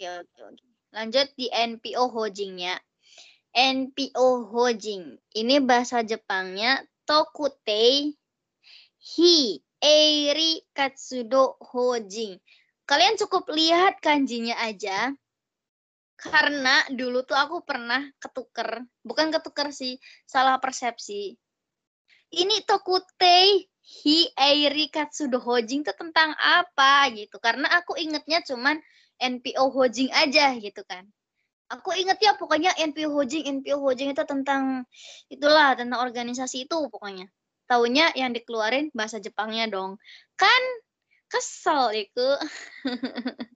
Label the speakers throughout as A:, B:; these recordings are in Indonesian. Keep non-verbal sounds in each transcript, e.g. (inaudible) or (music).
A: Oke, oke, oke. Lanjut di NPO Hojingnya. NPO Hojing. Ini bahasa Jepangnya Tokutei Hi Eiri Katsudo Hojing. Kalian cukup lihat kanjinya aja. Karena dulu tuh aku pernah ketuker. Bukan ketuker sih, salah persepsi. Ini Tokutei Hi Eiri Katsudo Hojing itu tentang apa gitu. Karena aku ingetnya cuman NPO Hojing aja gitu kan aku inget ya pokoknya NPO Hojing, NPO Hojing itu tentang itulah tentang organisasi itu pokoknya. Taunya yang dikeluarin bahasa Jepangnya dong. Kan kesel itu. (laughs)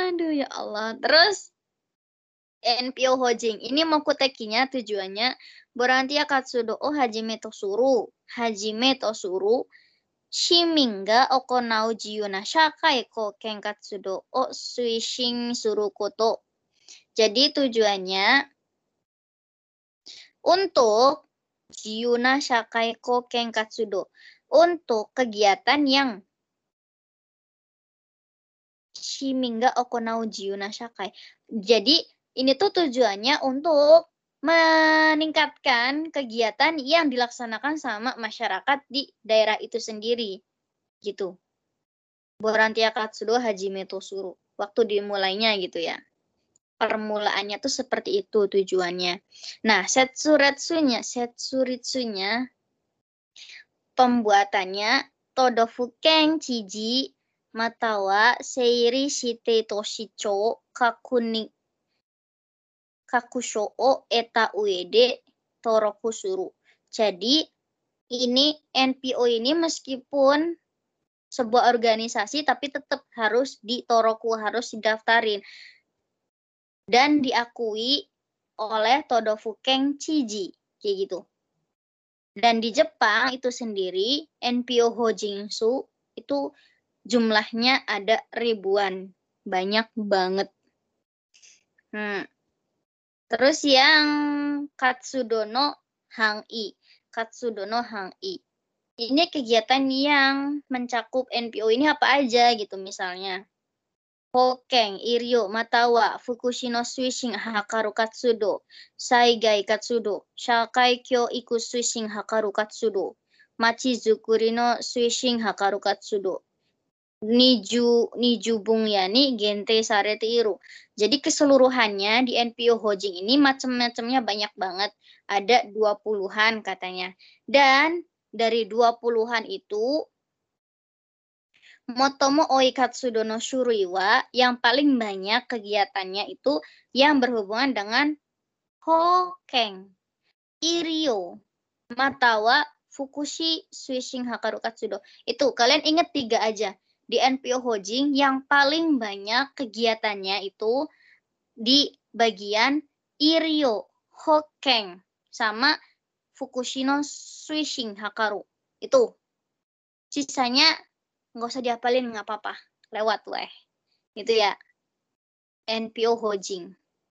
A: Aduh ya Allah. Terus NPO Hojing. Ini mokutekinya tujuannya Borantia Katsudo o Hajime Tosuru. Hajime Tosuru. Shimin ga okonau jiyu na shakai koken katsudo o suishin suru koto jadi tujuannya untuk Jiuna Shakai Koken Katsudo untuk kegiatan yang Shiminga Okonau Jiuna Shakai. Jadi ini tuh tujuannya untuk meningkatkan kegiatan yang dilaksanakan sama masyarakat di daerah itu sendiri. Gitu. Borantia Katsudo Hajime Tosuru. Waktu dimulainya gitu ya permulaannya tuh seperti itu tujuannya. Nah, setsuretsunya, setsuritsunya pembuatannya todofuken chiji matawa seiri shite toshicho kakuni kakusho o eta uede torokusuru. Jadi ini NPO ini meskipun sebuah organisasi tapi tetap harus ditoroku harus didaftarin dan diakui oleh Todofukeng Chiji kayak gitu. Dan di Jepang itu sendiri NPO Hojinsu itu jumlahnya ada ribuan, banyak banget. Hmm. Terus yang Katsudono Hang-i, Katsudono Hang-i. Ini kegiatan yang mencakup NPO ini apa aja gitu misalnya. Hokeng, Iryo, Matawa, Fukushino Suishin Hakaru Katsudo, Saigai Katsudo, Shakai Kyo Iku Suishin Hakaru Katsudo, Machi Zukuri no Suishin Hakaru Katsudo, Niju Niju Yani Gente Sarete Iru. Jadi keseluruhannya di NPO Hojing ini macam-macamnya banyak banget. Ada 20-an katanya. Dan dari 20-an itu Motomo Oikatsu Dono Shuriwa yang paling banyak kegiatannya itu yang berhubungan dengan Hokeng, Irio, Matawa, Fukushi, Swishing Hakaru Katsudo. Itu kalian ingat tiga aja. Di NPO Hojing yang paling banyak kegiatannya itu di bagian Irio, Hokeng, sama Fukushino Swishing Hakaru. Itu. Sisanya nggak usah diapalin nggak apa-apa lewat weh gitu ya NPO Hojing